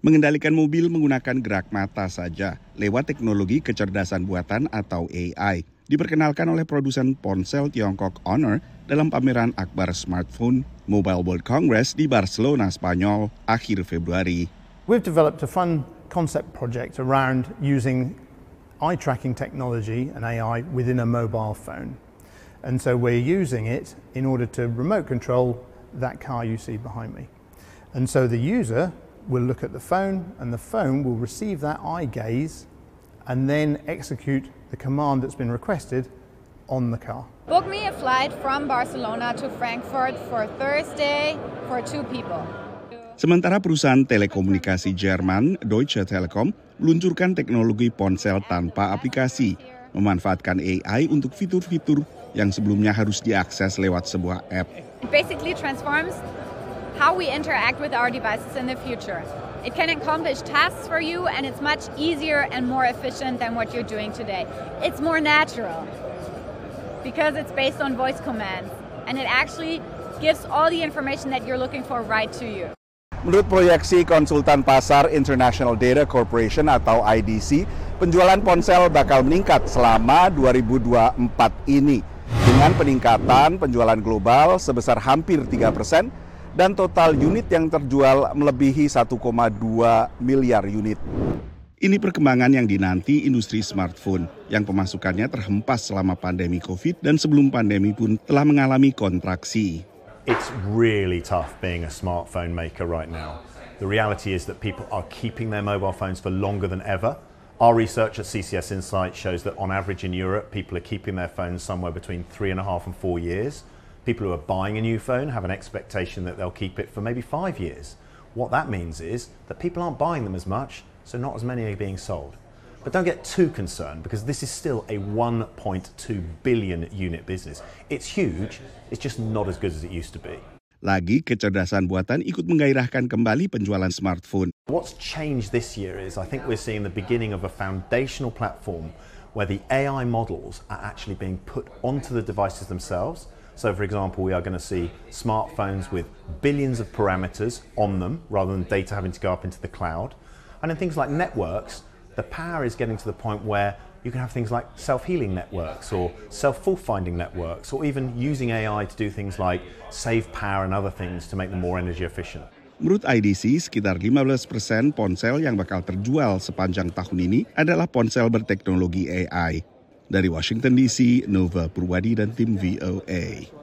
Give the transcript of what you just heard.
mengendalikan mobil menggunakan gerak mata saja lewat teknologi kecerdasan buatan atau AI. Diperkenalkan oleh produsen ponsel Tiongkok Honor dalam pameran Akbar Smartphone Mobile World Congress di Barcelona, Spanyol, akhir Februari. We've developed a fun concept project around using eye tracking technology and AI within a mobile phone. And so we're using it in order to remote control that car you see behind me. And so the user will look at the phone and the phone will receive that eye gaze and then execute the command that's been requested on the car. Book me a flight from Barcelona to Frankfurt for Thursday for two people. Sementara perusahaan telekomunikasi Jerman Deutsche Telekom meluncurkan teknologi ponsel tanpa aplikasi, memanfaatkan AI untuk fitur-fitur yang sebelumnya harus diakses lewat sebuah app. It basically transforms how we interact with our devices in the future. It can accomplish tasks for you and it's much easier and more efficient than what you're doing today. It's more natural because it's based on voice commands and it actually gives all the information that you're looking for right to you. Menurut proyeksi konsultan pasar International Data Corporation atau IDC, penjualan ponsel bakal meningkat selama 2024 ini dengan peningkatan penjualan global sebesar hampir 3 persen dan total unit yang terjual melebihi 1,2 miliar unit. Ini perkembangan yang dinanti industri smartphone yang pemasukannya terhempas selama pandemi COVID dan sebelum pandemi pun telah mengalami kontraksi. It's really tough being a smartphone maker right now. The reality is that people are keeping their mobile phones for longer than ever. Our research at CCS Insight shows that on average in Europe, people are keeping their phones somewhere between three and a half and four years. People who are buying a new phone have an expectation that they'll keep it for maybe five years. What that means is that people aren't buying them as much, so not as many are being sold. But don't get too concerned because this is still a 1.2 billion unit business. It's huge, it's just not as good as it used to be. Lagi kecerdasan buatan ikut menggairahkan kembali penjualan smartphone. What's changed this year is I think we're seeing the beginning of a foundational platform where the AI models are actually being put onto the devices themselves so, for example, we are going to see smartphones with billions of parameters on them rather than data having to go up into the cloud. And in things like networks, the power is getting to the point where you can have things like self healing networks or self fault finding networks, or even using AI to do things like save power and other things to make them more energy efficient. Menurut IDC, sekitar 15 persen ponsel yang bakal terjual sepanjang tahun ini adalah ponsel berteknologi AI. Dari Washington DC, Nova Purwadi dan tim VOA.